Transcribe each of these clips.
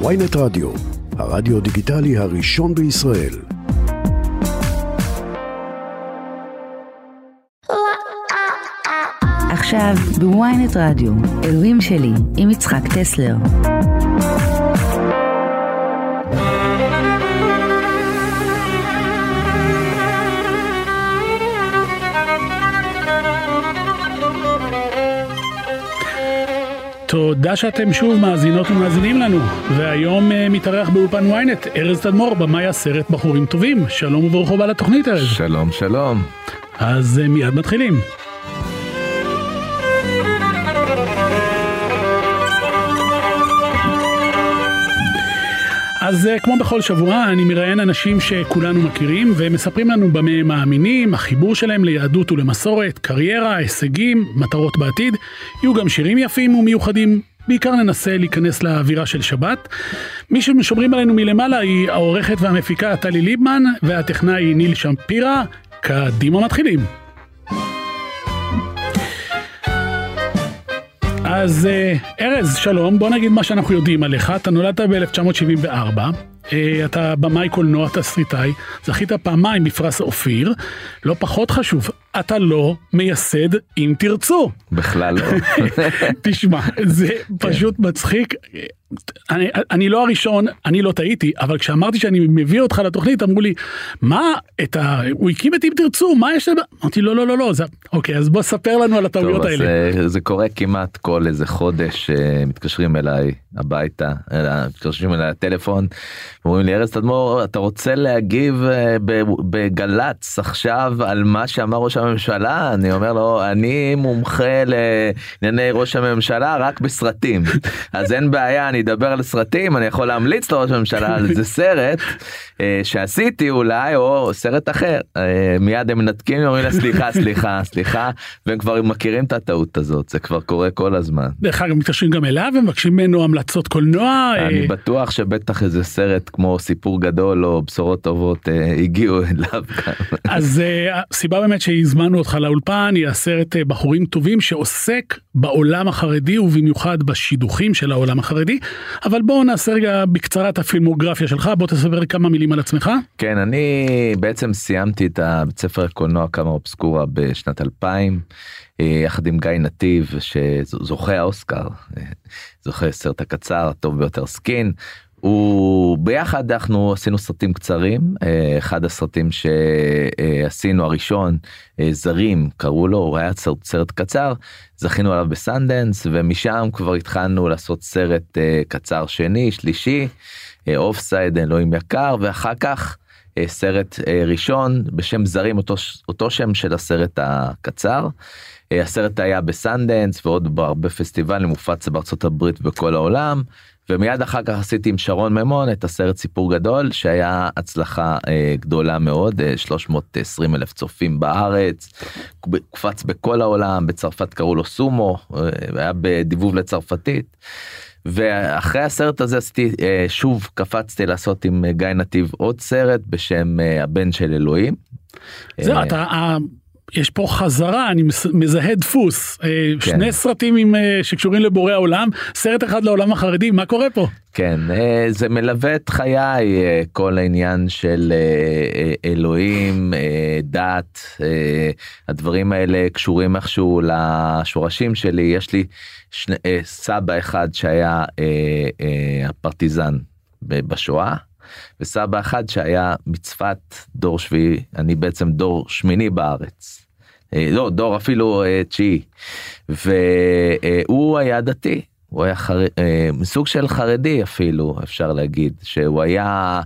ויינט רדיו, הרדיו דיגיטלי הראשון בישראל. עכשיו בוויינט רדיו, אלוהים שלי, עם יצחק טסלר. תודה שאתם שוב מאזינות ומאזינים לנו, והיום uh, מתארח באולפן ynet ארז תדמור, במאי הסרט בחורים טובים. שלום וברוך הבא לתוכנית ארז. שלום שלום. אז uh, מיד מתחילים. אז uh, כמו בכל שבוע אני מראיין אנשים שכולנו מכירים ומספרים לנו במה הם מאמינים, החיבור שלהם ליהדות ולמסורת, קריירה, הישגים, מטרות בעתיד, יהיו גם שירים יפים ומיוחדים. בעיקר ננסה להיכנס לאווירה של שבת. מי ששומרים עלינו מלמעלה היא העורכת והמפיקה טלי ליבמן והטכנאי ניל שמפירה. קדימה מתחילים. אז ארז, שלום, בוא נגיד מה שאנחנו יודעים עליך. אתה נולדת ב-1974, אתה במאי קולנוע תסריטאי, זכית פעמיים בפרס אופיר, לא פחות חשוב, אתה לא מייסד אם תרצו. בכלל לא. תשמע, זה פשוט מצחיק. אני, אני לא הראשון, אני לא טעיתי, אבל כשאמרתי שאני מביא אותך לתוכנית, אמרו לי, מה, את ה... הוא הקים את אם תרצו, מה יש לב... אמרתי, לא, לא, לא, לא, זה... אוקיי, אז בוא ספר לנו על הטעויות טוב, האלה. זה, זה קורה כמעט כל איזה חודש, uh, מתקשרים אליי הביתה, מתקשרים אליי לטלפון, אומרים לי, ארז תדמור, אתה רוצה להגיב uh, בגל"צ עכשיו על מה שאמר ראש הממשלה? אני אומר לו, אני מומחה לענייני ראש הממשלה רק בסרטים, אז אין בעיה, אני אדבר על סרטים, אני יכול להמליץ לראש הממשלה על איזה סרט אה, שעשיתי אולי, או סרט אחר. אה, מיד הם מנתקים, אומרים לה סליחה, סליחה, סליחה, והם כבר מכירים את הטעות הזאת, זה כבר קורה כל הזמן. דרך אגב, מתקשרים גם אליו ומבקשים ממנו המלצות קולנוע. אני אה, בטוח שבטח איזה סרט כמו סיפור גדול או בשורות טובות אה, הגיעו אליו. אז אה, הסיבה באמת שהזמנו אותך לאולפן היא הסרט אה, בחורים טובים שעוסק בעולם החרדי ובמיוחד בשידוכים של העולם החרדי. אבל בואו נעשה רגע בקצרה את הפילמוגרפיה שלך, בוא תספר כמה מילים על עצמך. כן, אני בעצם סיימתי את הבית ספר הקולנוע קאמה אובסקורה בשנת 2000, אה, יחד עם גיא נתיב, שזוכה האוסקר, זוכה סרט הקצר הטוב ביותר Skin. הוא ביחד אנחנו עשינו סרטים קצרים אה, אחד הסרטים שעשינו הראשון זרים קראו לו הוא היה סרט, סרט קצר זכינו עליו בסנדנס ומשם כבר התחלנו לעשות סרט קצר שני שלישי Offside אלוהים יקר ואחר כך סרט ראשון בשם זרים אותו אותו שם של הסרט הקצר. הסרט היה בסנדנס ועוד בהרבה פסטיבלים הופץ בארצות הברית בכל העולם ומיד אחר כך עשיתי עם שרון ממון את הסרט סיפור גדול שהיה הצלחה אה, גדולה מאוד אה, 320 אלף צופים בארץ קפץ בכל העולם בצרפת קראו לו סומו אה, היה בדיבוב לצרפתית. ואחרי הסרט הזה עשיתי אה, שוב קפצתי לעשות עם גיא נתיב עוד סרט בשם אה, הבן של אלוהים. זהו, אה, אתה... יש פה חזרה, אני מזהה דפוס, כן. שני סרטים עם, שקשורים לבורא העולם, סרט אחד לעולם החרדי, מה קורה פה? כן, זה מלווה את חיי, כל העניין של אלוהים, דת, הדברים האלה קשורים איכשהו לשורשים שלי, יש לי שני, סבא אחד שהיה הפרטיזן בשואה. וסבא אחד שהיה מצוות דור שביעי, אני בעצם דור שמיני בארץ. לא, דור אפילו תשיעי. והוא היה דתי, הוא היה חר... סוג של חרדי אפילו, אפשר להגיד, שהוא היה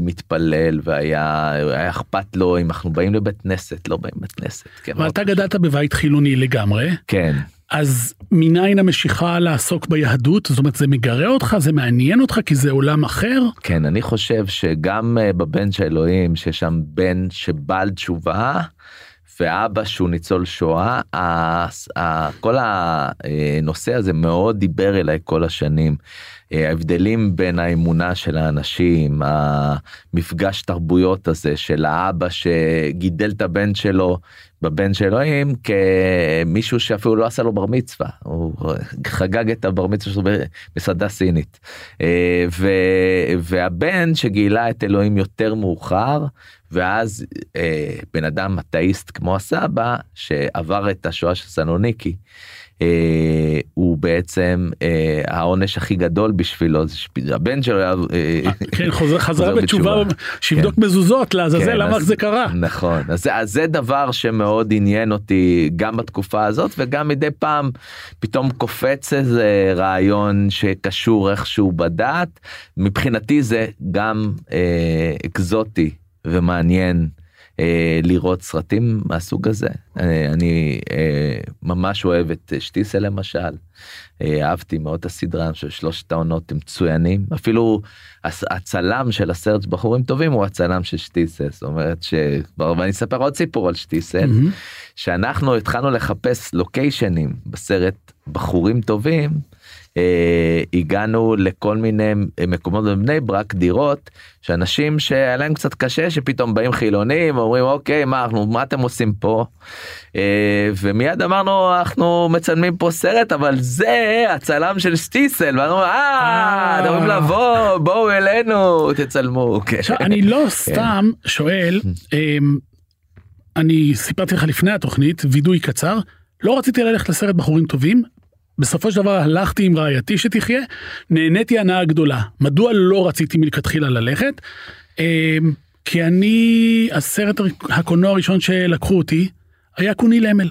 מתפלל והיה היה אכפת לו אם אנחנו באים לבית כנסת, לא באים לבית כנסת. כן, אבל אתה גדלת בבית חילוני לגמרי. כן. אז מניין המשיכה לעסוק ביהדות? זאת אומרת, זה מגרה אותך? זה מעניין אותך? כי זה עולם אחר? כן, אני חושב שגם בבן של אלוהים, שיש שם בן שבעל תשובה, ואבא שהוא ניצול שואה, כל הנושא הזה מאוד דיבר אליי כל השנים. ההבדלים בין האמונה של האנשים, המפגש תרבויות הזה של האבא שגידל את הבן שלו בבן של אלוהים כמישהו שאפילו לא עשה לו בר מצווה, הוא חגג את הבר מצווה שלו במסעדה סינית. אה, ו, והבן שגילה את אלוהים יותר מאוחר, ואז אה, בן אדם אתאיסט כמו הסבא שעבר את השואה של סלוניקי. אה, הוא בעצם אה, העונש הכי גדול בשבילו זה שהבן שלו היה אה, כן, חוזר, חזרה בתשובה שיבדוק כן. מזוזות לעזאזל כן, למה זה קרה נכון אז, אז זה דבר שמאוד עניין אותי גם בתקופה הזאת וגם מדי פעם פתאום קופץ איזה רעיון שקשור איכשהו בדת מבחינתי זה גם אה, אקזוטי ומעניין. אה, לראות סרטים מהסוג הזה. אה, אני אה, ממש אוהב את שטיסל למשל. אה, אהבתי מאוד את הסדרה, של שלושת העונות הם מצוינים. אפילו הצלם של הסרט בחורים טובים הוא הצלם של שטיסל. זאת אומרת ש... ואני אספר עוד סיפור על שטיסל. Mm-hmm. שאנחנו התחלנו לחפש לוקיישנים בסרט בחורים טובים. אה, הגענו לכל מיני מקומות בבני ברק דירות שאנשים שהיה להם קצת קשה שפתאום באים חילונים אומרים אוקיי מה אנחנו מה אתם עושים פה אה, ומיד אמרנו אנחנו מצלמים פה סרט אבל זה הצלם של סטיסל ואנחנו אה אתם אומרים לבוא בואו אלינו תצלמו. כן. אני לא כן. סתם שואל אמ, אני סיפרתי לך לפני התוכנית וידוי קצר לא רציתי ללכת לסרט בחורים טובים בסופו של דבר הלכתי עם רעייתי שתחיה, נהניתי הנאה גדולה. מדוע לא רציתי מלכתחילה ללכת? אמ, כי אני, הסרט הקולנוע הראשון שלקחו אותי היה קוני למל,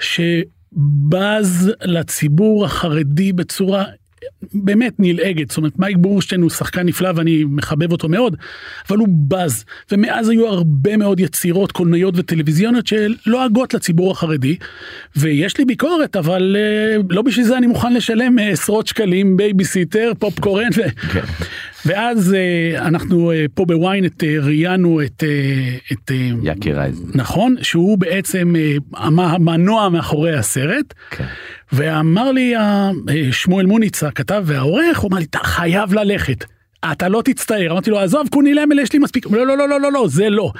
שבז לציבור החרדי בצורה באמת נלעגת, זאת אומרת מייק בורשטיין הוא שחקן נפלא ואני מחבב אותו מאוד, אבל הוא בז, ומאז היו הרבה מאוד יצירות קולנועיות וטלוויזיוניות שלועגות לציבור החרדי, ויש לי ביקורת, אבל אה, לא בשביל זה אני מוכן לשלם אה, עשרות שקלים בייביסיטר, פופקורן, ו... ואז אה, אנחנו פה בוויינט ראיינו את, את יקי רייס, נכון, שהוא בעצם המנוע מאחורי הסרט. כן. ואמר לי שמואל מוניץ הכתב והעורך, הוא אמר לי, אתה חייב ללכת. אתה לא תצטער. אמרתי לו, עזוב, קוני למל, יש לי מספיק. לא, לא, לא, לא, לא, לא, זה לא.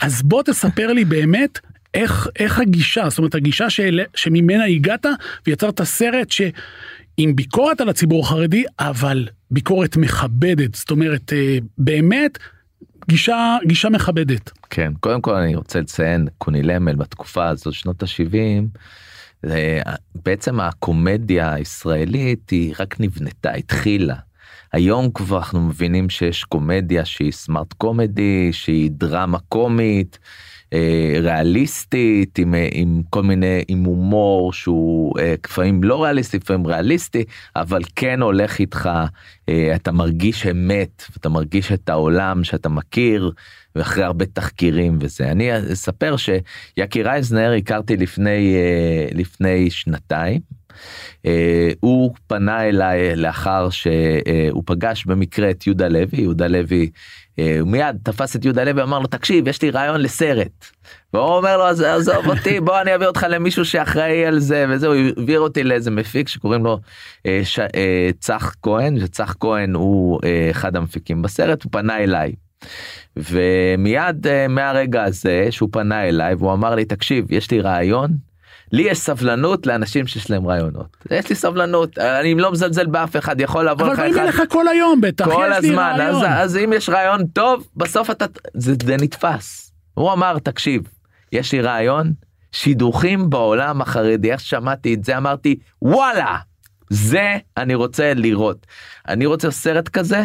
אז בוא תספר לי באמת איך, איך הגישה, זאת אומרת, הגישה של, שממנה הגעת ויצרת סרט שעם ביקורת על הציבור החרדי, אבל ביקורת מכבדת. זאת אומרת, אה, באמת, גישה, גישה מכבדת. כן, קודם כל אני רוצה לציין, קוני למל בתקופה הזאת, שנות ה-70, בעצם הקומדיה הישראלית היא רק נבנתה, התחילה. היום כבר אנחנו מבינים שיש קומדיה שהיא סמארט קומדי, שהיא דרמה קומית, ריאליסטית, עם, עם כל מיני, עם הומור שהוא אה, לפעמים לא ריאליסטי, לפעמים ריאליסטי, אבל כן הולך איתך, אה, אתה מרגיש אמת, אתה מרגיש את העולם שאתה מכיר. ואחרי הרבה תחקירים וזה. אני אספר שיקי רייזנר הכרתי לפני, אה, לפני שנתיים. אה, הוא פנה אליי לאחר שהוא פגש במקרה את יהודה לוי, יהודה לוי אה, הוא מיד תפס את יהודה לוי אמר לו תקשיב יש לי רעיון לסרט. והוא אומר לו עזוב אותי בוא אני אביא אותך למישהו שאחראי על זה וזהו העביר אותי לאיזה מפיק שקוראים לו ש... צח כהן שצח כהן הוא אחד המפיקים בסרט הוא פנה אליי. ומיד מהרגע הזה שהוא פנה אליי והוא אמר לי תקשיב יש לי רעיון. לי יש סבלנות לאנשים שיש להם רעיונות. יש לי סבלנות אני לא מזלזל באף אחד יכול לבוא לך אחד. אבל באים אליך כל היום בטח כל הזמן. אז, אז אם יש רעיון טוב בסוף אתה זה, זה נתפס. הוא אמר תקשיב יש לי רעיון שידוכים בעולם החרדי. איך שמעתי את זה? אמרתי וואלה זה אני רוצה לראות. אני רוצה סרט כזה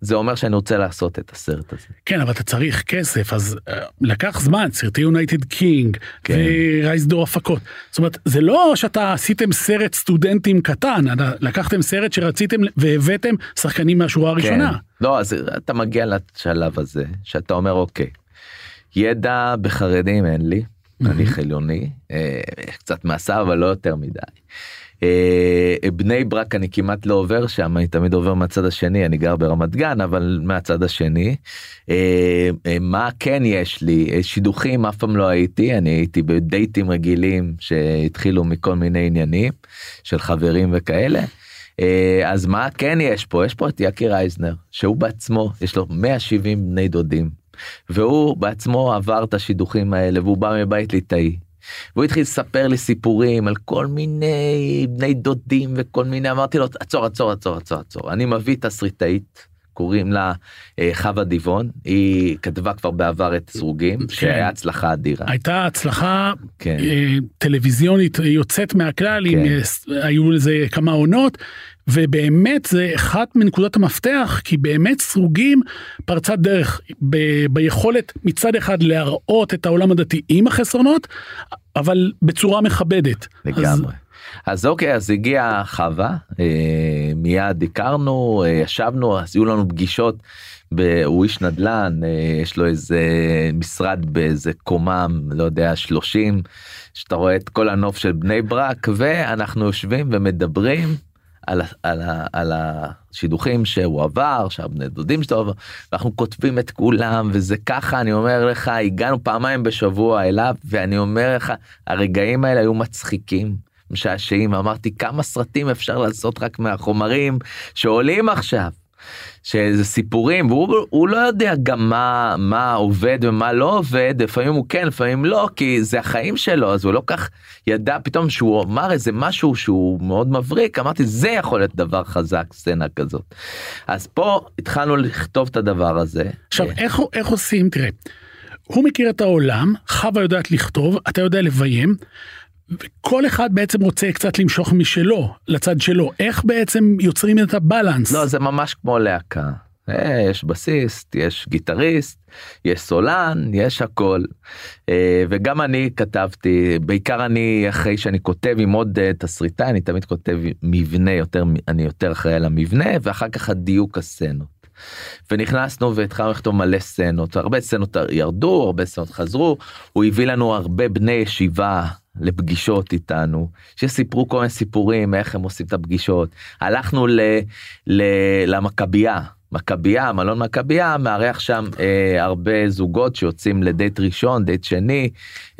זה אומר שאני רוצה לעשות את הסרט הזה. כן, אבל אתה צריך כסף, אז uh, לקח זמן, סרטי United King, כן. ורייס דור הפקות. זאת אומרת, זה לא שאתה עשיתם סרט סטודנטים קטן, לקחתם סרט שרציתם והבאתם שחקנים מהשורה הראשונה. כן. לא, אז אתה מגיע לשלב הזה, שאתה אומר, אוקיי, ידע בחרדים אין לי, אני חילוני, אה, קצת מעשה, אבל לא יותר מדי. אה, בני ברק אני כמעט לא עובר שם אני תמיד עובר מהצד השני אני גר ברמת גן אבל מהצד השני. אה, אה, מה כן יש לי? שידוכים אף פעם לא הייתי אני הייתי בדייטים רגילים שהתחילו מכל מיני עניינים של חברים וכאלה. אז מה כן יש פה? יש פה את יקי רייזנר שהוא בעצמו יש לו 170 בני דודים והוא בעצמו עבר את השידוכים האלה והוא בא מבית ליטאי והוא התחיל לספר לי סיפורים על כל מיני בני דודים וכל מיני, אמרתי לו, עצור, עצור, עצור, עצור, עצור, אני מביא תסריטאית. קוראים לה אה, חווה דיבון, היא כתבה כבר בעבר את סרוגים, כן. שהיה הצלחה אדירה. הייתה הצלחה כן. אה, טלוויזיונית יוצאת מהכלל, עם, כן. אה, ס- היו לזה כמה עונות, ובאמת זה אחת מנקודות המפתח, כי באמת סרוגים פרצת דרך ב- ביכולת מצד אחד להראות את העולם הדתי עם החסרונות, אבל בצורה מכבדת. אז- לגמרי. אז אוקיי, אז הגיעה חווה, אה, מיד הכרנו, אה, ישבנו, אז היו לנו פגישות, ב- הוא איש נדל"ן, אה, יש לו איזה משרד באיזה קומה, לא יודע, 30, שאתה רואה את כל הנוף של בני ברק, ואנחנו יושבים ומדברים. על, על, על השידוכים שהוא עבר, שהבני דודים שלו עבר, ואנחנו כותבים את כולם, וזה ככה, אני אומר לך, הגענו פעמיים בשבוע אליו, ואני אומר לך, הרגעים האלה היו מצחיקים, משעשעים, אמרתי, כמה סרטים אפשר לעשות רק מהחומרים שעולים עכשיו. שזה סיפורים והוא הוא לא יודע גם מה מה עובד ומה לא עובד לפעמים הוא כן לפעמים לא כי זה החיים שלו אז הוא לא כך ידע פתאום שהוא אמר איזה משהו שהוא מאוד מבריק אמרתי זה יכול להיות דבר חזק סצנה כזאת. אז פה התחלנו לכתוב את הדבר הזה. עכשיו איך, איך עושים תראה הוא מכיר את העולם חווה יודעת לכתוב אתה יודע לביים. וכל אחד בעצם רוצה קצת למשוך משלו לצד שלו איך בעצם יוצרים את הבלנס. לא זה ממש כמו להקה. אה, יש בסיסט, יש גיטריסט, יש סולן, יש הכל. אה, וגם אני כתבתי, בעיקר אני אחרי שאני כותב עם עוד אה, תסריטאי, אני תמיד כותב מבנה יותר, אני יותר אחראי על המבנה, ואחר כך הדיוק הסצנות. ונכנסנו והתחלנו לכתוב מלא סצנות, הרבה סצנות ירדו, הרבה סצנות חזרו, הוא הביא לנו הרבה בני ישיבה לפגישות איתנו, שסיפרו כל מיני סיפורים איך הם עושים את הפגישות. הלכנו ל, ל, למכבייה, מכבייה, מלון מכבייה, מארח שם אה, הרבה זוגות שיוצאים לדייט ראשון, דייט שני,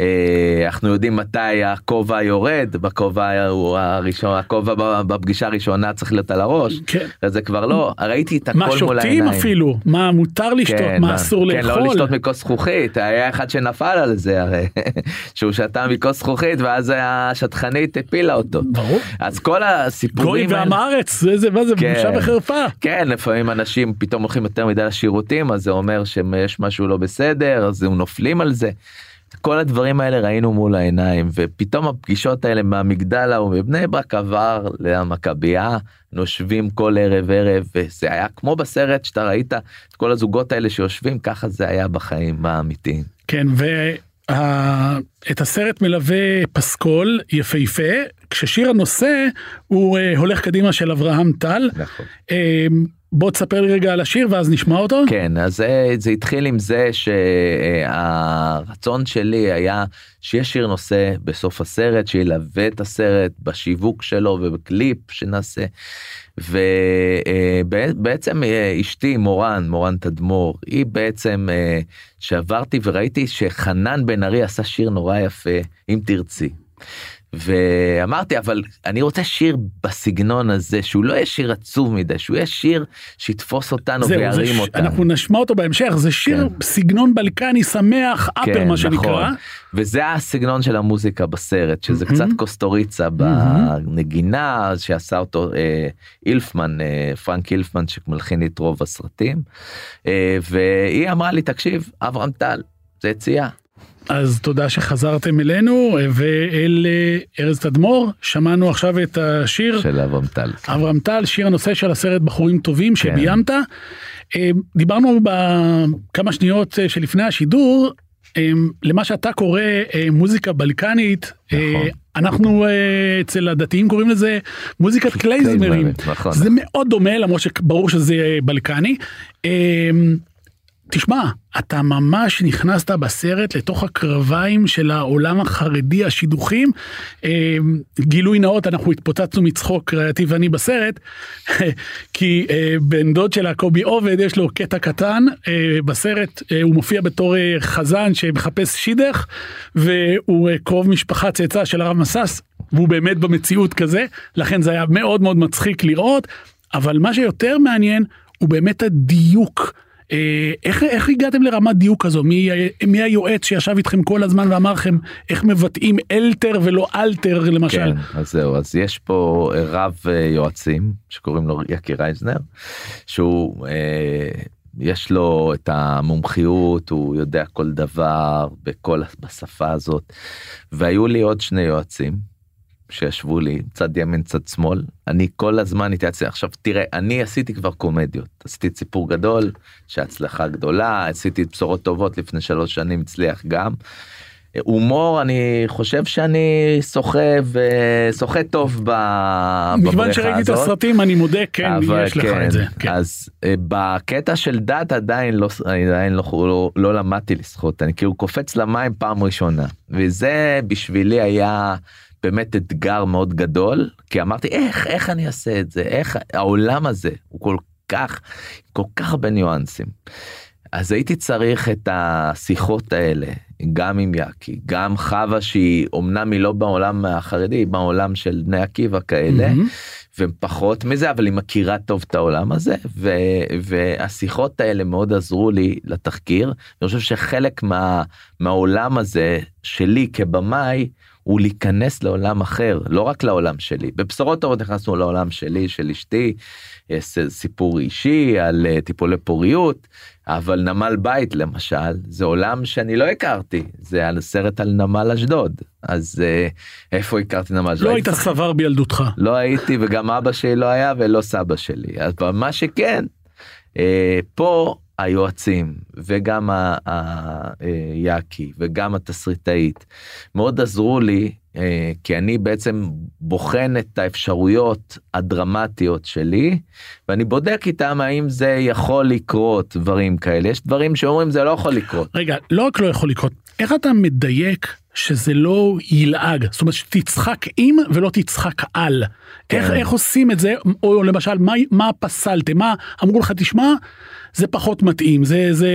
אה, אנחנו יודעים מתי הכובע יורד, בכובע הוא הראשון, הכובע בפגישה הראשונה צריך להיות על הראש, כן. זה כבר לא, ראיתי את הכל מה מול שותים העיניים. אפילו מה מותר לשתות כן, מה אסור כן, לאכול. לא לשתות מכוס זכוכית, היה אחד שנפל על זה הרי, שהוא שתה מכוס זכוכית ואז השטחנית הפילה אותו. ברור. אז כל גוי הסיפורים ועם הארץ זה זה מה זה כן. בושה וחרפה. כן, לפעמים אנשים פתאום הולכים יותר מדי לשירותים, אז זה אומר שיש משהו לא בסדר, אז הם נופלים על זה. כל הדברים האלה ראינו מול העיניים, ופתאום הפגישות האלה מהמגדל ההוא מבני ברק עבר למכבייה, נושבים כל ערב ערב, וזה היה כמו בסרט שאתה ראית את כל הזוגות האלה שיושבים, ככה זה היה בחיים האמיתיים. כן ואת הסרט מלווה פסקול יפהפה כששיר הנושא הוא אה, הולך קדימה של אברהם טל. נכון. אה, בוא תספר לי רגע על השיר ואז נשמע אותו. כן, אז זה, זה התחיל עם זה שהרצון שלי היה שיש שיר נושא בסוף הסרט, שילווה את הסרט בשיווק שלו ובקליפ שנעשה. ובעצם אשתי מורן, מורן תדמור, היא בעצם שעברתי וראיתי שחנן בן ארי עשה שיר נורא יפה, אם תרצי. ואמרתי אבל אני רוצה שיר בסגנון הזה שהוא לא יהיה שיר עצוב מדי שהוא יהיה שיר שיתפוס אותנו זהו, זה וירים ש- אותנו. אנחנו נשמע אותו בהמשך זה שיר כן. סגנון בלקני שמח אפר מה שנקרא. נכון. וזה הסגנון של המוזיקה בסרט שזה מהמם. קצת קוסטוריצה בנגינה שעשה אותו אה, אילפמן אה, פרנק אילפמן שמלחין את רוב הסרטים אה, והיא אמרה לי תקשיב אברהם טל זה יציאה. אז תודה שחזרתם אלינו ואל אה, ארז תדמור שמענו עכשיו את השיר של אברהם טל. אברהם טל שיר הנושא של הסרט בחורים טובים כן. שביימת. אה, דיברנו בכמה שניות אה, שלפני השידור למה שאתה קורא מוזיקה בלקנית נכון. אנחנו אצל הדתיים קוראים לזה מוזיקת קלייזמרים נכון. זה מאוד דומה למרות שברור שזה בלקני. תשמע, אתה ממש נכנסת בסרט לתוך הקרביים של העולם החרדי השידוכים. אה, גילוי נאות, אנחנו התפוצצנו מצחוק רעייתי ואני בסרט, כי אה, בן דוד שלה קובי עובד יש לו קטע קטן אה, בסרט, אה, הוא מופיע בתור חזן שמחפש שידך, והוא קרוב משפחה צאצא של הרב מסס, והוא באמת במציאות כזה, לכן זה היה מאוד מאוד מצחיק לראות, אבל מה שיותר מעניין הוא באמת הדיוק. אה, איך, איך הגעתם לרמת דיוק כזו? מי, מי היועץ שישב איתכם כל הזמן ואמר לכם איך מבטאים אלתר ולא אלתר למשל? כן, אז זהו, אז יש פה רב אה, יועצים שקוראים לו יקי רייזנר, שהוא... אה, יש לו את המומחיות, הוא יודע כל דבר בכל בשפה הזאת. והיו לי עוד שני יועצים שישבו לי צד ימין צד שמאל אני כל הזמן התייעצתי עכשיו תראה אני עשיתי כבר קומדיות עשיתי סיפור גדול שהצלחה גדולה עשיתי בשורות טובות לפני שלוש שנים הצליח גם. הומור אני חושב שאני שוחה ושוחה טוב בבריכה הזאת. מכיוון שראיתי את הסרטים אני מודה כן יש לך כן, את זה. כן. אז אה, בקטע של דת עדיין לא עדיין לא, לא, לא למדתי לשחות אני כאילו קופץ למים פעם ראשונה וזה בשבילי היה באמת אתגר מאוד גדול כי אמרתי איך איך אני אעשה את זה איך העולם הזה הוא כל כך כל כך הרבה ניואנסים. אז הייתי צריך את השיחות האלה גם עם יאקי גם חווה שהיא אמנם היא לא בעולם החרדי היא בעולם של בני עקיבא כאלה mm-hmm. ופחות מזה אבל היא מכירה טוב את העולם הזה ו, והשיחות האלה מאוד עזרו לי לתחקיר אני חושב שחלק מה, מהעולם הזה שלי כבמאי הוא להיכנס לעולם אחר לא רק לעולם שלי בבשורות טובות נכנסנו לעולם שלי של אשתי סיפור אישי על אה, טיפולי פוריות אבל נמל בית למשל זה עולם שאני לא הכרתי זה על סרט על נמל אשדוד אז אה, איפה הכרתי נמל אשדוד? לא היית סבר בילדותך. לא הייתי וגם אבא שלי לא היה ולא סבא שלי אז מה שכן אה, פה היועצים וגם היאקי וגם התסריטאית מאוד עזרו לי אה, כי אני בעצם בוחן את האפשרויות הדרמטיות שלי ואני בודק איתם האם זה יכול לקרות דברים כאלה. יש דברים שאומרים זה לא יכול לקרות. רגע לא רק לא יכול לקרות איך אתה מדייק שזה לא ילעג? זאת אומרת שתצחק עם ולא תצחק על. כן. איך, איך עושים את זה? או למשל מה, מה פסלתם? מה אמרו לך תשמע זה פחות מתאים זה זה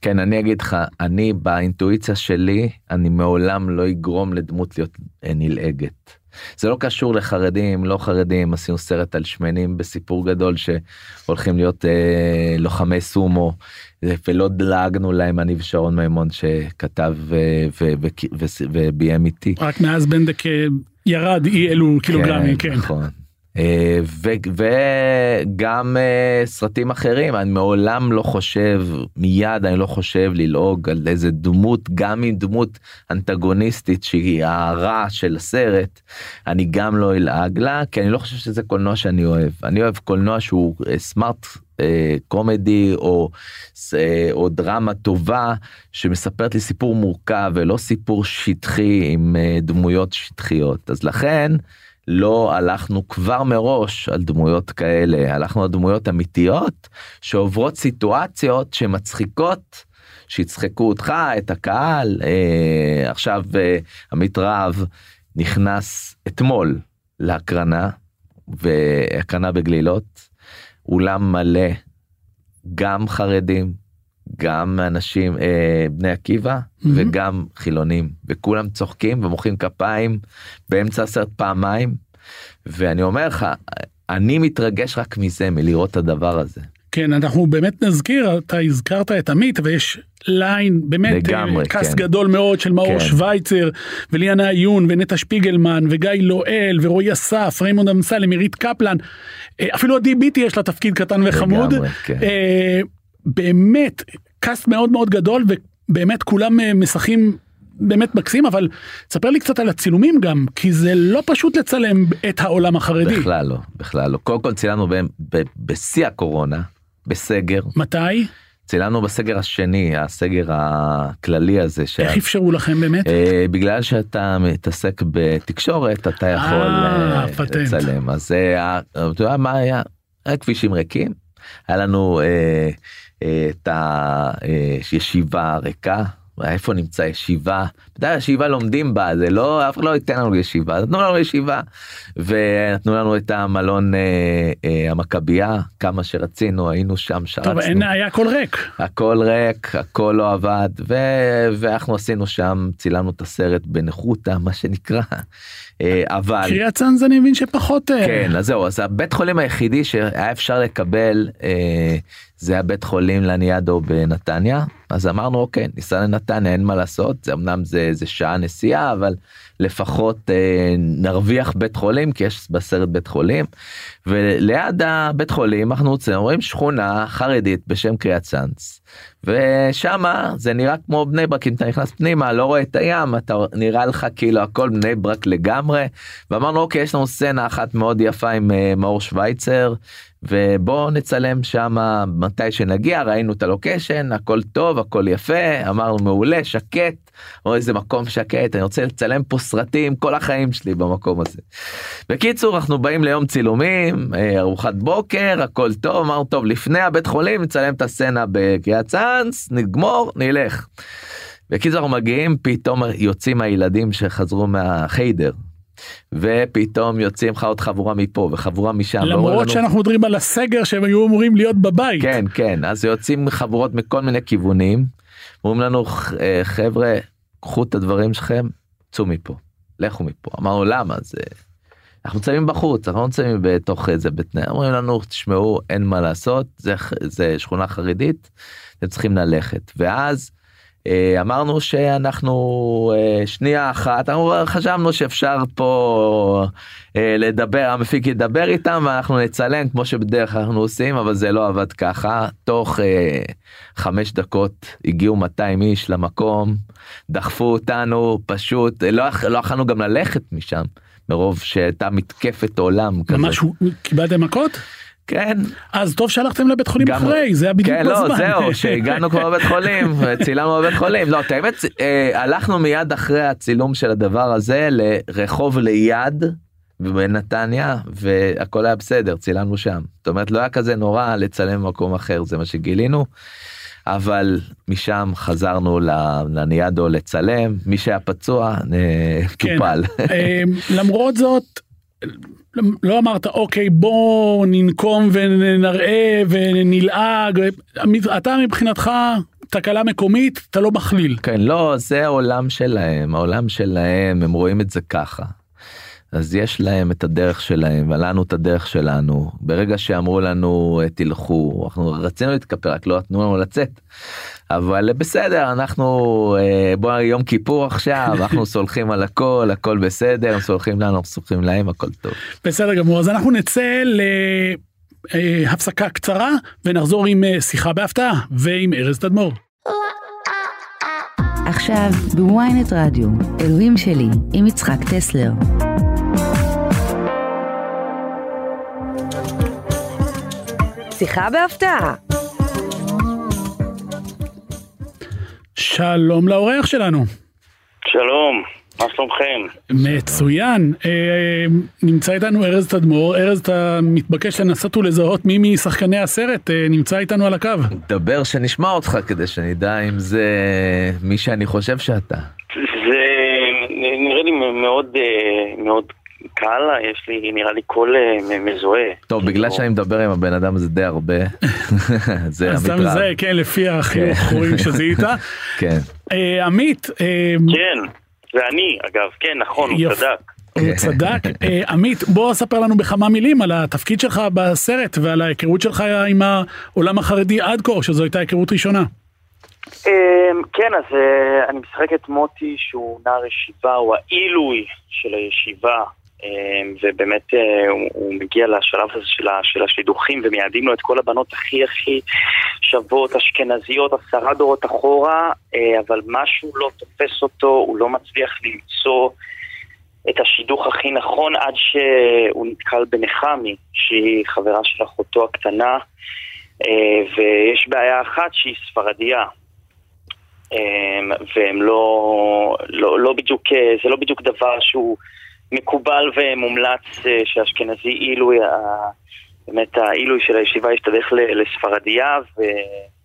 כן אני אגיד לך אני באינטואיציה שלי אני מעולם לא אגרום לדמות להיות נלעגת. זה לא קשור לחרדים לא חרדים עשינו סרט על שמנים בסיפור גדול שהולכים להיות אה, לוחמי סומו ולא דלגנו להם אני ושרון מימון שכתב אה, וביים איתי. רק מאז בנדק אה, ירד אי אלו קילוגרמים כן. כן. נכון. אה, וגם אה, סרטים אחרים אני מעולם לא חושב מיד אני לא חושב ללעוג על איזה דמות גם עם דמות אנטגוניסטית שהיא הרע של הסרט אני גם לא אלעג לה כי אני לא חושב שזה קולנוע שאני אוהב אני אוהב קולנוע שהוא סמארט אה, קומדי או, או דרמה טובה שמספרת לי סיפור מורכב ולא סיפור שטחי עם דמויות שטחיות אז לכן. לא הלכנו כבר מראש על דמויות כאלה, הלכנו על דמויות אמיתיות שעוברות סיטואציות שמצחיקות, שיצחקו אותך, את הקהל. אה, עכשיו אה, עמית רהב נכנס אתמול להקרנה, והקרנה בגלילות, אולם מלא, גם חרדים, גם אנשים אה, בני עקיבא mm-hmm. וגם חילונים וכולם צוחקים ומוחאים כפיים באמצע הסרט פעמיים ואני אומר לך אני מתרגש רק מזה מלראות את הדבר הזה. כן אנחנו באמת נזכיר אתה הזכרת את עמית ויש line באמת לגמרי, cast כן. גדול מאוד של מאור כן. שווייצר וליאנה עיון ונטע שפיגלמן וגיא לואל ורועי אסף ריימונד אמסלם עירית קפלן אה, אפילו עדי ביטי יש לה תפקיד קטן וחמוד. לגמרי, כן. אה, באמת קאסט מאוד מאוד גדול ובאמת כולם אה, משחקים באמת מקסים אבל ספר לי קצת על הצילומים גם כי זה לא פשוט לצלם את העולם החרדי. בכלל לא בכלל לא קודם כל צילמנו בשיא הקורונה בסגר. מתי? צילמנו בסגר השני הסגר הכללי הזה. ש... איך אפשרו לכם באמת? אה, בגלל שאתה מתעסק בתקשורת אתה יכול אה, אה, לצלם אז אה, אתה יודע מה היה? היה כבישים ריקים. היה לנו אה, את הישיבה הריקה איפה נמצא ישיבה, אתה יודע, ישיבה לומדים בה, זה לא, אף אחד לא ייתן לנו ישיבה, נתנו לנו ישיבה, ונתנו לנו את המלון אה, אה, המכבייה, כמה שרצינו, היינו שם, שרצנו. טוב, אין, היה הכל ריק. הכל ריק, הכל לא עבד, ו, ואנחנו עשינו שם, צילמנו את הסרט בניחותא, מה שנקרא, אה, אבל... קריית צאנז אני מבין שפחות... אה, כן, אז זהו, אז הבית חולים היחידי שהיה אפשר לקבל אה, זה הבית חולים לניאדו בנתניה, אז אמרנו אוקיי, ניסע לנתניה, אין מה לעשות, זה אמנם זה, זה שעה נסיעה, אבל לפחות אה, נרוויח בית חולים, כי יש בסרט בית חולים, וליד הבית חולים אנחנו רוצים, רואים שכונה חרדית בשם קריית צאנז, ושמה זה נראה כמו בני ברק, אם אתה נכנס פנימה, לא רואה את הים, אתה נראה לך כאילו הכל בני ברק לגמרי, ואמרנו אוקיי, יש לנו סצנה אחת מאוד יפה עם אה, מאור שווייצר, ובואו נצלם שם מתי שנגיע ראינו את הלוקיישן הכל טוב הכל יפה אמרנו מעולה שקט או איזה מקום שקט אני רוצה לצלם פה סרטים כל החיים שלי במקום הזה. בקיצור אנחנו באים ליום צילומים אה, ארוחת בוקר הכל טוב אמרנו טוב לפני הבית חולים נצלם את הסצנה בקריית צאנס נגמור נלך. בקיצור אנחנו מגיעים פתאום יוצאים הילדים שחזרו מהחיידר ופתאום יוצאים לך עוד חבורה מפה וחבורה משם. למרות לנו... שאנחנו מדברים על הסגר שהם היו אמורים להיות בבית. כן כן אז יוצאים חבורות מכל מיני כיוונים. אומרים לנו אה, חבר'ה קחו את הדברים שלכם צאו מפה לכו מפה אמרנו למה זה. אנחנו צמים בחוץ אנחנו לא צמים בתוך איזה נר אומרים לנו תשמעו אין מה לעשות זה זה שכונה חרדית אתם צריכים ללכת ואז. אה, אמרנו שאנחנו אה, שנייה אחת חשבנו שאפשר פה אה, לדבר המפיק ידבר איתם ואנחנו נצלם כמו שבדרך כלל אנחנו עושים אבל זה לא עבד ככה תוך חמש דקות הגיעו 200 איש למקום דחפו אותנו פשוט לא, לא יכולנו גם ללכת משם מרוב שהייתה מתקפת עולם ממש קיבלתם מכות? כן. אז טוב שהלכתם לבית חולים גם, אחרי, זה היה בדיוק כן, בזמן. לא, זהו, שהגענו כבר לבית חולים, צילמנו בבית חולים. לא, את האמת, אה, הלכנו מיד אחרי הצילום של הדבר הזה לרחוב ליד בנתניה, והכל היה בסדר, צילמנו שם. זאת אומרת, לא היה כזה נורא לצלם במקום אחר, זה מה שגילינו. אבל משם חזרנו לניאדו לצלם, מי שהיה פצוע, אה, כן. טופל. אה, למרות זאת, לא אמרת אוקיי בוא ננקום ונראה ונלעג אתה מבחינתך תקלה מקומית אתה לא מכליל. כן לא זה העולם שלהם העולם שלהם הם רואים את זה ככה. אז יש להם את הדרך שלהם ולנו את הדרך שלנו ברגע שאמרו לנו תלכו אנחנו רצינו להתכפר רק לא נתנו לנו לצאת. אבל בסדר אנחנו אה, בוא יום כיפור עכשיו אנחנו סולחים על הכל הכל בסדר הם סולחים לנו סולחים להם הכל טוב. בסדר גמור אז אנחנו נצא להפסקה קצרה ונחזור עם אה, שיחה בהפתעה ועם ארז תדמור. עכשיו בוויינט רדיו אלוהים שלי עם יצחק טסלר. שיחה בהפתעה שלום לאורח שלנו. שלום, מה שלומכם? מצוין. אה, נמצא איתנו ארז תדמור. ארז, אתה מתבקש לנסות ולזהות מי משחקני הסרט אה, נמצא איתנו על הקו. דבר שנשמע אותך כדי שנדע אם זה מי שאני חושב שאתה. זה נראה לי מאוד אה, מאוד קל, יש לי נראה לי קול אה, מזוהה. טוב, בגלל שאני מדבר עם הבן אדם הזה די הרבה, זה עמית רב. זה, כן, לפי החיוך כן. רואים שזיהית. כן. אה, עמית. אה, כן, זה אני, אגב, כן, נכון, הוא צדק. הוא צדק. עמית, בוא ספר לנו בכמה מילים על התפקיד שלך בסרט ועל ההיכרות שלך עם העולם החרדי עד כה, שזו הייתה היכרות ראשונה. כן, אז אני משחק את מוטי שהוא נער ישיבה, הוא העילוי של הישיבה ובאמת אה, הוא מגיע לשלב הזה של השידוכים ומייעדים לו את כל הבנות הכי הכי שוות, אשכנזיות, עשרה דורות אחורה, אה, אבל משהו לא תופס אותו, הוא לא מצליח למצוא את השידוך הכי נכון עד שהוא נתקל בנחמי, שהיא חברה של אחותו הקטנה, אה, ויש בעיה אחת שהיא ספרדיה. אמ, והם לא, לא, לא בדיוק, זה לא בדיוק דבר שהוא מקובל ומומלץ אה, שאשכנזי עילוי, באמת העילוי של הישיבה ישתדך לספרדיה. ו...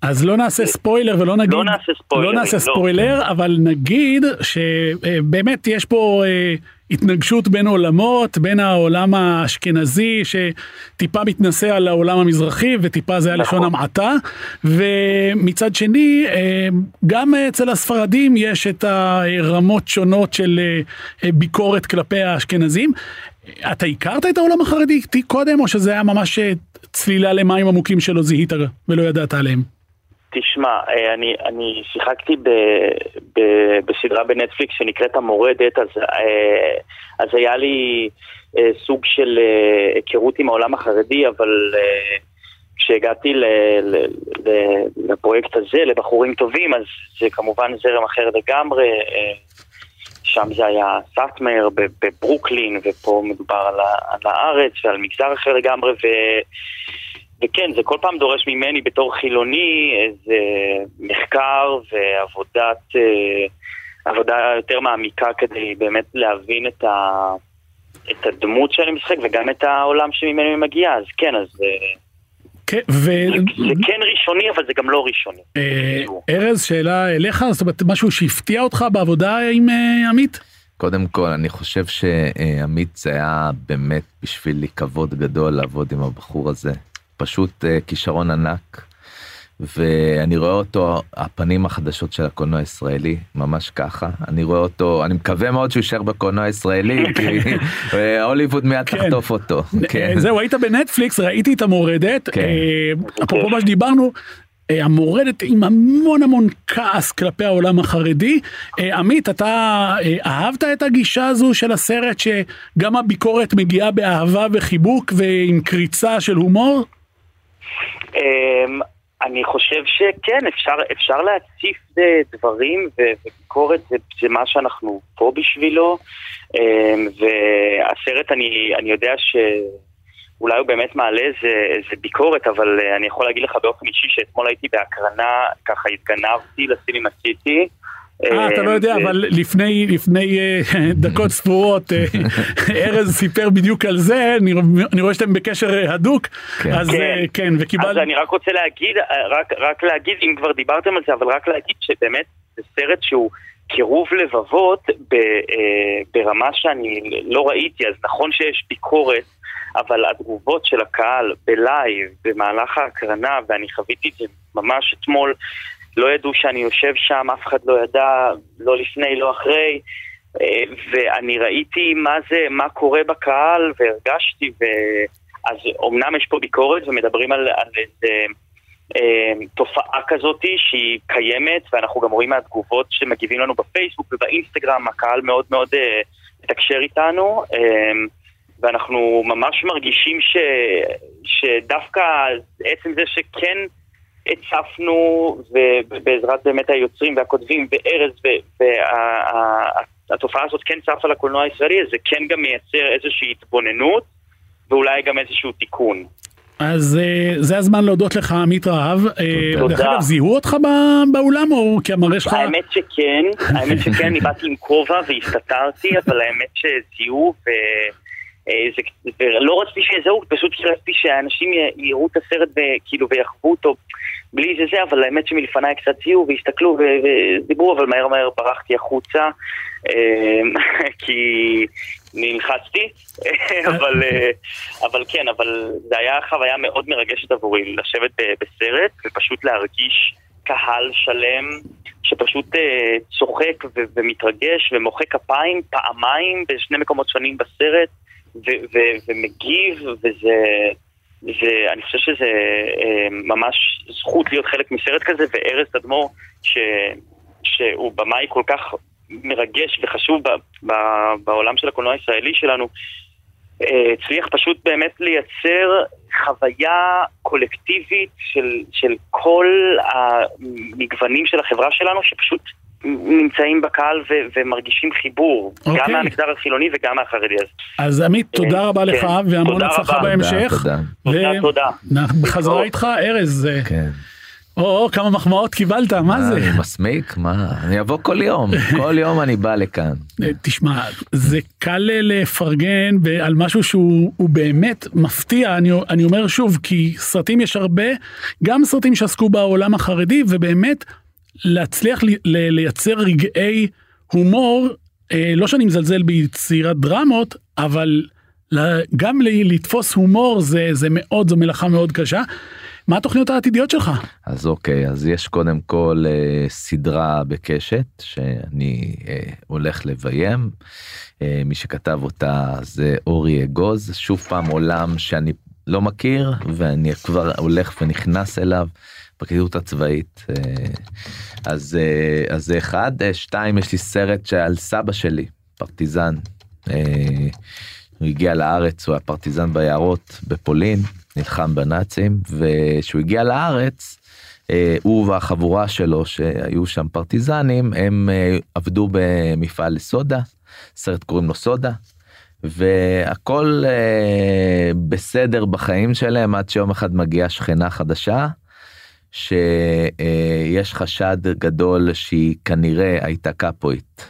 אז לא נעשה ספוילר ולא נגיד, לא נעשה ספוילר, לא נעשה ספוילר, לא. אבל נגיד שבאמת יש פה אה, התנגשות בין עולמות, בין העולם האשכנזי שטיפה מתנשא על העולם המזרחי וטיפה זה היה לשון נכון. המעטה, ומצד שני אה, גם אצל הספרדים יש את הרמות שונות של אה, ביקורת כלפי האשכנזים. אתה הכרת את העולם החרדי קודם או שזה היה ממש אה, צלילה למים עמוקים שלא זיהית ולא ידעת עליהם? תשמע, אה, אני, אני שיחקתי ב, ב, בסדרה בנטפליקס שנקראת המורדת, אז, אה, אז היה לי אה, סוג של היכרות עם העולם החרדי, אבל כשהגעתי ל, ל, ל, לפרויקט הזה, לבחורים טובים, אז זה כמובן זרם אחר לגמרי. שם זה היה סאטמר בברוקלין, ופה מדובר על, על הארץ ועל מגזר אחר לגמרי, ו... וכן, זה כל פעם דורש ממני בתור חילוני איזה מחקר ועבודת, אה, עבודה יותר מעמיקה כדי באמת להבין את, ה, את הדמות שאני משחק וגם את העולם שממנו היא מגיעה, אז כן, אז... אה, כן, ו... זה, כן ראשוני, אבל זה גם לא ראשוני. אה, ארז, שאלה אליך, זאת אומרת, משהו שהפתיע אותך בעבודה עם עמית? קודם כל, אני חושב שעמית זה היה באמת בשבילי כבוד גדול לעבוד עם הבחור הזה. פשוט uh, כישרון ענק. ואני רואה אותו הפנים החדשות של הקולנוע הישראלי ממש ככה אני רואה אותו אני מקווה מאוד שהוא יישאר בקולנוע הישראלי כי אה, הוליווד מיד כן. תחטוף אותו. כן. זהו היית בנטפליקס ראיתי את המורדת כן. אפרופו מה שדיברנו המורדת עם המון המון כעס כלפי העולם החרדי. עמית, אתה אהבת את הגישה הזו של הסרט שגם הביקורת מגיעה באהבה וחיבוק ועם קריצה של הומור? אמ, אני חושב שכן, אפשר, אפשר להציף דברים וביקורת זה, זה מה שאנחנו פה בשבילו. אמ, והסרט אני, אני יודע שאולי הוא באמת מעלה איזה, איזה ביקורת אבל אה, אני יכול להגיד לך באופן אישי שאתמול הייתי בהקרנה, ככה התגנבתי לסינימה סיטי אה, אתה לא יודע, אה, אבל לפני לפני אה, דקות ספורות ארז סיפר בדיוק על זה, אני רואה שאתם בקשר הדוק, כן. אז כן, כן וקיבל... אז אני רק רוצה להגיד, רק רק להגיד, אם כבר דיברתם על זה, אבל רק להגיד שבאמת זה סרט שהוא קירוב לבבות ברמה שאני לא ראיתי, אז נכון שיש ביקורת. אבל התגובות של הקהל בלייב, במהלך ההקרנה, ואני חוויתי את זה ממש אתמול, לא ידעו שאני יושב שם, אף אחד לא ידע, לא לפני, לא אחרי. אה, ואני ראיתי מה זה, מה קורה בקהל, והרגשתי, ו... אז אמנם יש פה ביקורת ומדברים על, על איזה אה, תופעה כזאת שהיא קיימת, ואנחנו גם רואים מהתגובות שמגיבים לנו בפייסבוק ובאינסטגרם, הקהל מאוד מאוד אה, מתקשר איתנו, אה, ואנחנו ממש מרגישים ש, שדווקא עצם זה שכן הצפנו, ובעזרת באמת היוצרים והכותבים וארז, והתופעה הזאת כן צפה לקולנוע הישראלי, זה כן גם מייצר איזושהי התבוננות, ואולי גם איזשהו תיקון. אז אה, זה הזמן להודות לך עמית רהב. אה, תודה. דרך אגב, זיהו אותך באולם או כי המראה שלך... האמת שכן, האמת שכן, אני באתי עם כובע והסתתרתי, אבל האמת שזיהו ו... אה, זה, ולא רציתי שיזהו, פשוט רציתי שאנשים יראו את הסרט וכאילו ויחוו אותו בלי זה זה, אבל האמת שמלפניי קצת זיהו והסתכלו ודיברו, אבל מהר מהר ברחתי החוצה אה, כי נלחצתי, אבל, אה, אבל כן, אבל זה היה חוויה מאוד מרגשת עבורי לשבת בסרט ופשוט להרגיש קהל שלם שפשוט צוחק ומתרגש ומוחא כפיים פעמיים בשני מקומות שונים בסרט ומגיב, וזה... זה, אני חושב שזה אה, ממש זכות להיות חלק מסרט כזה, וארז תדמור, ש, שהוא במאי כל כך מרגש וחשוב ב, ב, בעולם של הקולנוע הישראלי שלנו, אה, הצליח פשוט באמת לייצר חוויה קולקטיבית של, של כל המגוונים של החברה שלנו, שפשוט נמצאים בקהל ו- ומרגישים חיבור, okay. גם אוקיי. מהמגזר החילוני וגם מהחרדי. אז אז עמית, אה, תודה רבה כן. לך, והמון הצלחה בהמשך. תודה, תודה. תודה, תודה. בחזרה איתך, ארז. כן. או, או, כמה מחמאות קיבלת, מה זה? אני מסמיק, מה? אני אבוא כל יום, כל יום אני בא לכאן. אה, תשמע, זה קל לפרגן על משהו שהוא באמת מפתיע, אני, אני אומר שוב, כי סרטים יש הרבה, גם סרטים שעסקו בעולם החרדי, ובאמת להצליח ל- ל- לייצר רגעי הומור אה, לא שאני מזלזל ביצירת דרמות, אבל גם ל- לתפוס הומור זה, זה מאוד, זו מלאכה מאוד קשה. מה התוכניות העתידיות שלך? אז אוקיי, אז יש קודם כל אה, סדרה בקשת שאני אה, הולך לביים. אה, מי שכתב אותה זה אורי אגוז, שוב פעם עולם שאני לא מכיר ואני כבר הולך ונכנס אליו. פרקליטות הצבאית אה, אז אה, אז זה אחד. אה, שתיים יש לי סרט שעל סבא שלי פרטיזן. הוא הגיע לארץ הוא היה פרטיזן ביערות בפולין נלחם בנאצים וכשהוא הגיע לארץ הוא והחבורה שלו שהיו שם פרטיזנים הם עבדו במפעל לסודה סרט קוראים לו סודה והכל אה, בסדר בחיים שלהם עד שיום אחד מגיעה שכנה חדשה שיש חשד גדול שהיא כנראה הייתה קפואית.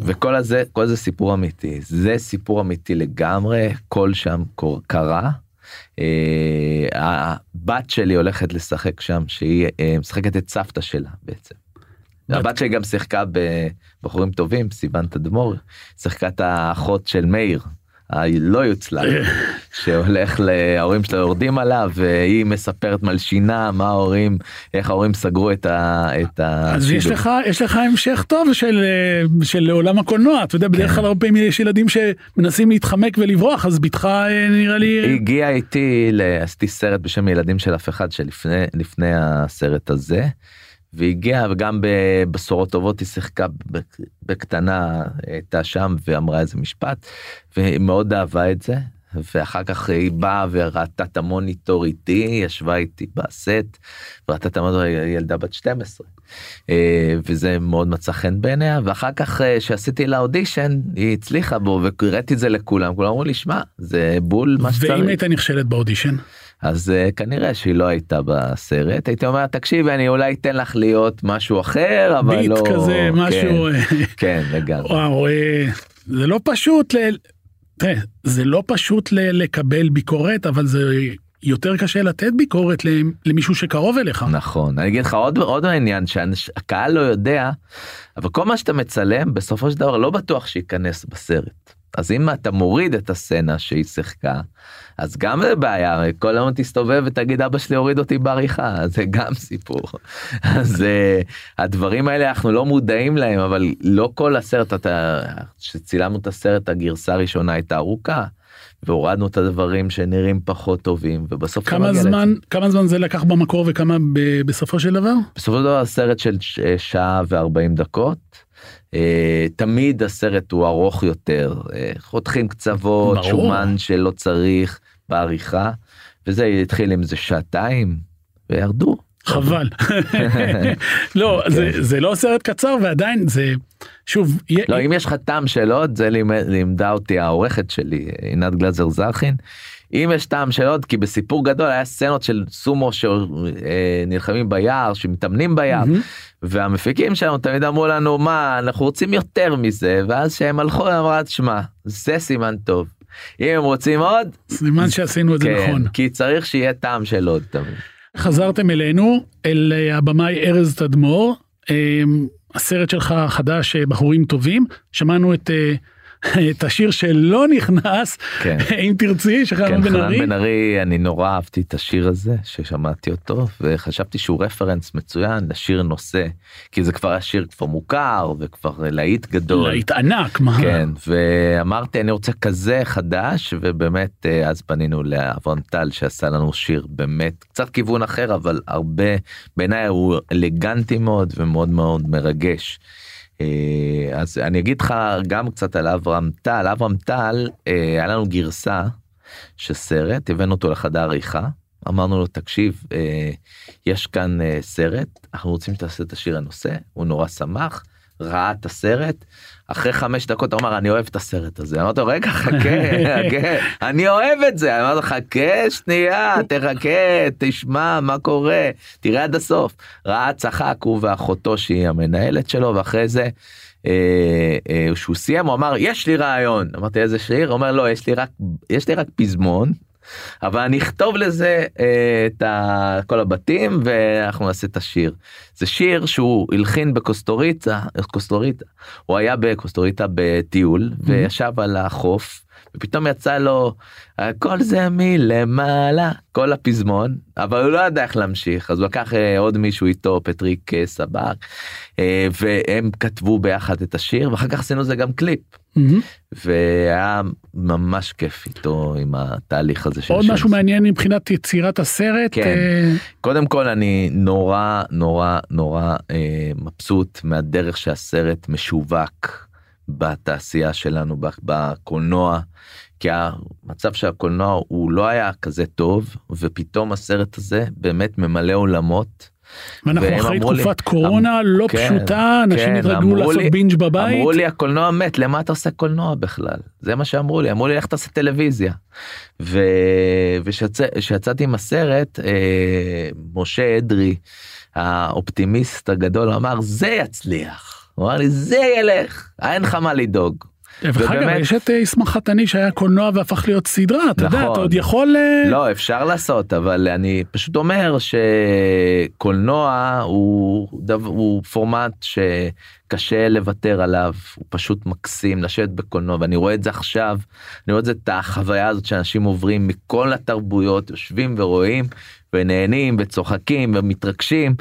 וכל הזה כל זה סיפור אמיתי זה סיפור אמיתי לגמרי כל שם קרה. אה, הבת שלי הולכת לשחק שם שהיא אה, משחקת את סבתא שלה בעצם. הבת שלי גם שיחקה בבחורים טובים סיוון תדמור שיחקה את האחות של מאיר. הלא יוצלח שהולך להורים שלו יורדים עליו והיא מספרת מלשינה מה ההורים איך ההורים סגרו את ה... את אז יש. לך, יש לך המשך טוב של, של עולם הקולנוע, אתה יודע, בדרך כן. כלל הרבה פעמים יש ילדים שמנסים להתחמק ולברוח, אז בתך אה, נראה לי... הגיעה איתי, עשיתי סרט בשם ילדים של אף אחד שלפני לפני הסרט הזה. והגיעה וגם בבשורות טובות היא שיחקה בקטנה הייתה שם ואמרה איזה משפט והיא מאוד אהבה את זה ואחר כך היא באה וראתה את המוניטור איתי ישבה איתי בסט וראתה את המוניטור ילדה בת 12 אה, וזה מאוד מצא חן בעיניה ואחר כך אה, שעשיתי לה אודישן היא הצליחה בו והראיתי את זה לכולם כולם אמרו לי שמע זה בול מה שצריך. ואם הייתה נכשלת באודישן? אז uh, כנראה שהיא לא הייתה בסרט הייתי אומר תקשיבי אני אולי אתן לך להיות משהו אחר אבל ביט לא כזה, משהו... אה, כן, כן לגמרי וואו, אה, זה לא פשוט ל... תראה, זה לא פשוט ל... לקבל ביקורת, אבל זה יותר קשה לתת ביקורת למישהו שקרוב אליך. נכון אני אגיד לך עוד עוד עניין שהקהל לא יודע אבל כל מה שאתה מצלם בסופו של דבר לא בטוח שייכנס בסרט. אז אם אתה מוריד את הסצנה שהיא שיחקה אז גם זה בעיה כל היום תסתובב ותגיד אבא שלי הוריד אותי בעריכה זה גם סיפור. אז uh, הדברים האלה אנחנו לא מודעים להם אבל לא כל הסרט אתה שצילמנו את הסרט הגרסה הראשונה הייתה ארוכה. והורדנו את הדברים שנראים פחות טובים ובסוף כמה זמן, לזה. כמה זמן זה לקח במקור וכמה ב... בסופו של דבר? בסופו של דבר סרט של ש- שעה וארבעים דקות. אה, תמיד הסרט הוא ארוך יותר אה, חותכים קצוות ברור. שומן שלא צריך בעריכה וזה התחיל עם זה שעתיים וירדו. חבל. לא, זה, זה לא סרט קצר ועדיין זה, שוב, י- לא אם יש לך טעם עוד זה לימד- לימדה אותי העורכת שלי עינת גלזר זרחין. אם יש טעם של עוד כי בסיפור גדול היה סצנות של סומו שנלחמים ביער שמתאמנים ביער מהמם. והמפיקים שלנו תמיד אמרו לנו מה אנחנו רוצים יותר מזה ואז שהם הלכו הם אמרו שמע זה סימן טוב. אם הם רוצים עוד סימן שעשינו את זה כן נכון. כי צריך שיהיה טעם של עוד תמיד. חזרתם אלינו, אל אה, הבמאי ארז תדמור, אה, הסרט שלך החדש אה, בחורים טובים, שמענו את, אה, את השיר שלא נכנס, כן. אם תרצי, של כן, חנן בן חנן ארי. בן ארי אני נורא אהבתי את השיר הזה ששמעתי אותו וחשבתי שהוא רפרנס מצוין לשיר נושא כי זה כבר היה שיר כבר מוכר וכבר להיט גדול. להיט ענק, מה? כן ואמרתי אני רוצה כזה חדש ובאמת אה, אז פנינו לאברהם טל שעשה לנו שיר באמת קצת כיוון אחר אבל הרבה בעיניי הוא אלגנטי מאוד ומאוד מאוד מרגש. אה, אז אני אגיד לך גם קצת על אברהם טל. אברהם טל אה, היה לנו גרסה של סרט הבאנו אותו לחדר עריכה. אמרנו לו תקשיב אה, יש כאן סרט אנחנו רוצים שתעשה את השיר הנושא הוא נורא שמח ראה את הסרט אחרי חמש דקות הוא אמר אני אוהב את הסרט הזה. אמרתי לו רגע חכה חכה אני אוהב את זה. אמרתי לו חכה שנייה תחכה תשמע מה קורה. תראה עד הסוף. ראה צחק הוא ואחותו שהיא המנהלת שלו ואחרי זה. אה, אה, שהוא סיים הוא אמר יש לי רעיון. אמרתי איזה שיר הוא אומר לא יש לי רק יש לי רק פזמון אבל אני אכתוב לזה אה, את ה, כל הבתים ואנחנו נעשה את השיר. זה שיר שהוא הלחין בקוסטה ריקה, קוסטה ריקה, הוא היה בקוסטה ריקה בטיול וישב על החוף ופתאום יצא לו הכל זה מלמעלה כל הפזמון אבל הוא לא ידע איך להמשיך אז הוא לקח אה, עוד מישהו איתו פטריק אה, סבק אה, והם כתבו ביחד את השיר ואחר כך עשינו זה גם קליפ. מהמם. והיה ממש כיף איתו עם התהליך הזה עוד משהו. מעניין מבחינת יצירת הסרט. כן. אה, קודם כל אני נורא נורא נורא אה, מבסוט מהדרך שהסרט משווק בתעשייה שלנו בקולנוע. כי המצב של הקולנוע הוא לא היה כזה טוב ופתאום הסרט הזה באמת ממלא עולמות. ואנחנו והם אחרי אמרו לי- תקופת קורונה אמ- לא כן, פשוטה, אנשים כן, התרגלו לעשות לי- בינג' בבית. אמרו לי הקולנוע מת למה אתה עושה קולנוע בכלל זה מה שאמרו לי אמרו לי איך תעשה טלוויזיה. וכשיצאתי עם הסרט אה, משה אדרי האופטימיסט הגדול אמר זה יצליח. הוא אמר לי זה ילך אין לך מה לדאוג. אגב, ובאמת- יש את אה, ישמח חתני שהיה קולנוע והפך להיות סדרה, אתה יודע, נכון. אתה עוד יכול... אה, לא אפשר לעשות אבל אני פשוט אומר שקולנוע הוא, דו- הוא פורמט שקשה לוותר עליו הוא פשוט מקסים לשבת בקולנוע ואני רואה את זה עכשיו אני רואה את זה את החוויה הזאת שאנשים עוברים מכל התרבויות יושבים ורואים ונהנים וצוחקים ומתרגשים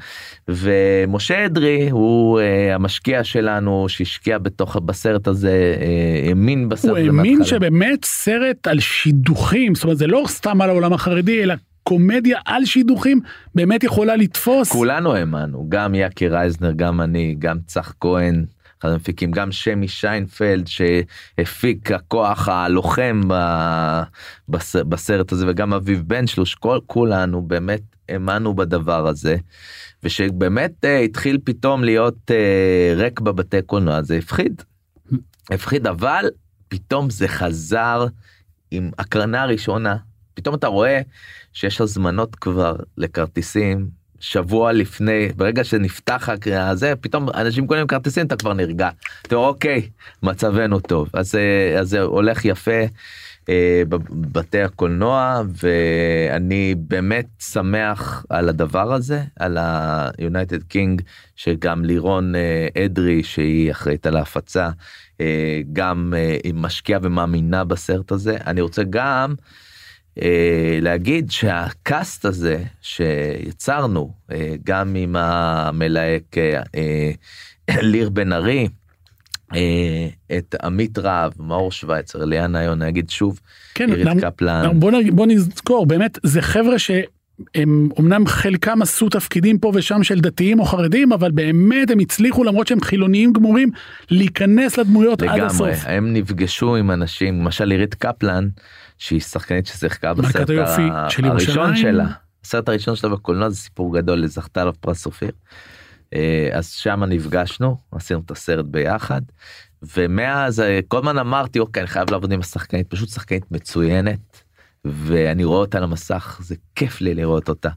ומשה אדרי הוא uh, המשקיע שלנו שהשקיע בתוך בסרט הזה uh, האמין בסרט הוא הזה האמין מההתחלה. שבאמת סרט על שידוכים, זאת אומרת זה לא סתם על העולם החרדי, אלא קומדיה על שידוכים באמת יכולה לתפוס. כולנו האמנו, גם יקי רייזנר, גם אני, גם צח כהן, אחד המפיקים, גם שמי שיינפלד שהפיק הכוח הלוחם ב- בס- בסרט הזה, וגם אביב בן שלוש, כל, כולנו באמת האמנו בדבר הזה, ושבאמת אה, התחיל פתאום להיות אה, ריק בבתי קולנוע, זה הפחיד. הפחיד, אבל פתאום זה חזר עם הקרנה ראשונה, פתאום אתה רואה שיש הזמנות כבר לכרטיסים שבוע לפני ברגע שנפתח הקריאה הזה פתאום אנשים קונים כרטיסים אתה כבר נרגע. אתה אומר אוקיי מצבנו טוב אז אה, זה הולך יפה אה, בבתי הקולנוע ואני באמת שמח על הדבר הזה על ה-United King שגם לירון אה, אדרי שהיא אחראית על ההפצה אה, גם אה, היא משקיעה ומאמינה בסרט הזה אני רוצה גם. אה, להגיד שהקאסט הזה שיצרנו אה, גם עם המלהק אה, אה, ליר בן ארי, אה, את עמית רהב, מאור שווייצר, ליאנה יונה, אגיד שוב, כן, עירית למ- קפלן, בוא, נ, בוא נזכור באמת זה חבר'ה שהם אמנם חלקם עשו תפקידים פה ושם של דתיים או חרדים אבל באמת הם הצליחו למרות שהם חילוניים גמורים להיכנס לדמויות עד לגמרי, הסוף. הם נפגשו עם אנשים, למשל עירית קפלן, שהיא שחקנית ששיחקה בסרט ה- של הראשון. שלה, הסרט הראשון שלה בקולנוע זה סיפור גדול, היא זכתה עליו פרס אופיר. אה, אז שם נפגשנו, עשינו את הסרט ביחד, ומאז אה, כל הזמן אמרתי אוקיי אני חייב לעבוד עם השחקנית, פשוט שחקנית מצוינת, ואני רואה אותה על המסך, זה כיף לי לראות אותה.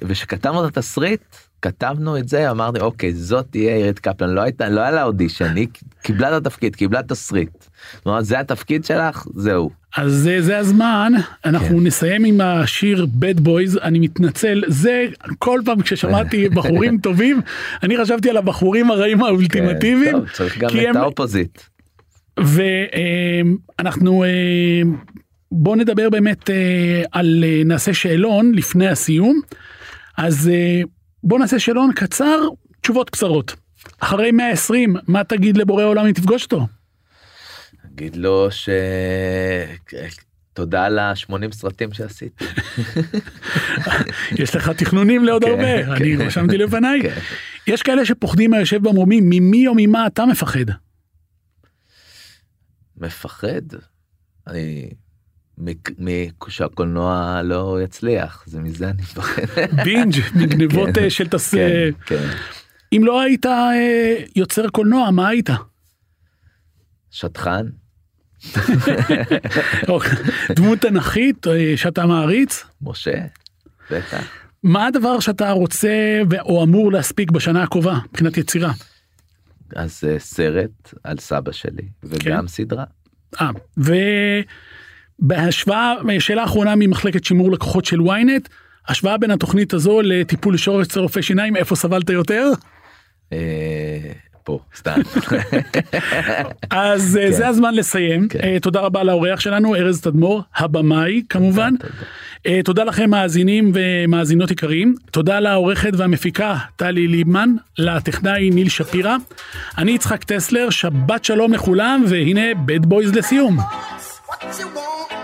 וכשכתבנו את התסריט, כתבנו את זה, אמרתי אוקיי זאת תהיה עירית קפלן, לא הייתה, לא היה לה אודישן, היא קיבלה את התפקיד, קיבלה תסריט. זאת אומרת, זה התפקיד שלך, זהו. אז זה, זה הזמן אנחנו כן. נסיים עם השיר bad boys אני מתנצל זה כל פעם כששמעתי בחורים טובים אני חשבתי על הבחורים הרעים האולטימטיביים כן, טוב, צריך גם את הם- האופוזיט. ואנחנו בוא נדבר באמת אה, על אה, נעשה שאלון לפני הסיום אז אה, בוא נעשה שאלון קצר תשובות קצרות. אחרי 120 מה תגיד לבורא עולם אם תפגוש אותו? אגיד לו ש... תודה על ה-80 סרטים שעשיתי. יש לך תכנונים לעוד כן, הרבה כן. אני רשמתי לפניי. כן. יש כאלה שפוחדים מהיושב במרומים ממי או ממה אתה מפחד. מפחד. אני... שהקולנוע לא יצליח, זה מזה אני מפחד. בינג' מגנבות כן, אה, של תס... כן, אה, כן. אם לא היית אה, יוצר קולנוע מה היית? שטחן, או, דמות תנכית שאתה מעריץ? משה, בטח. מה הדבר שאתה רוצה ו- או אמור להספיק בשנה הקרובה מבחינת יצירה? אז סרט על סבא שלי, וגם סדרה. אה, בהשוואה, שאלה אחרונה ממחלקת שימור לקוחות של ynet, השוואה בין התוכנית הזו לטיפול לשורש אצל רופא שיניים, איפה סבלת יותר? אה, פה, סתם. אז אה, כן. זה הזמן לסיים. כן. אה, תודה רבה לאורח שלנו, ארז תדמור, הבמאי כמובן. תודה. תודה לכם מאזינים ומאזינות יקרים. תודה לעורכת והמפיקה טלי ליבמן, לטכנאי ניל שפירא. אני יצחק טסלר, שבת שלום לכולם, והנה בד בויז לסיום. what you want.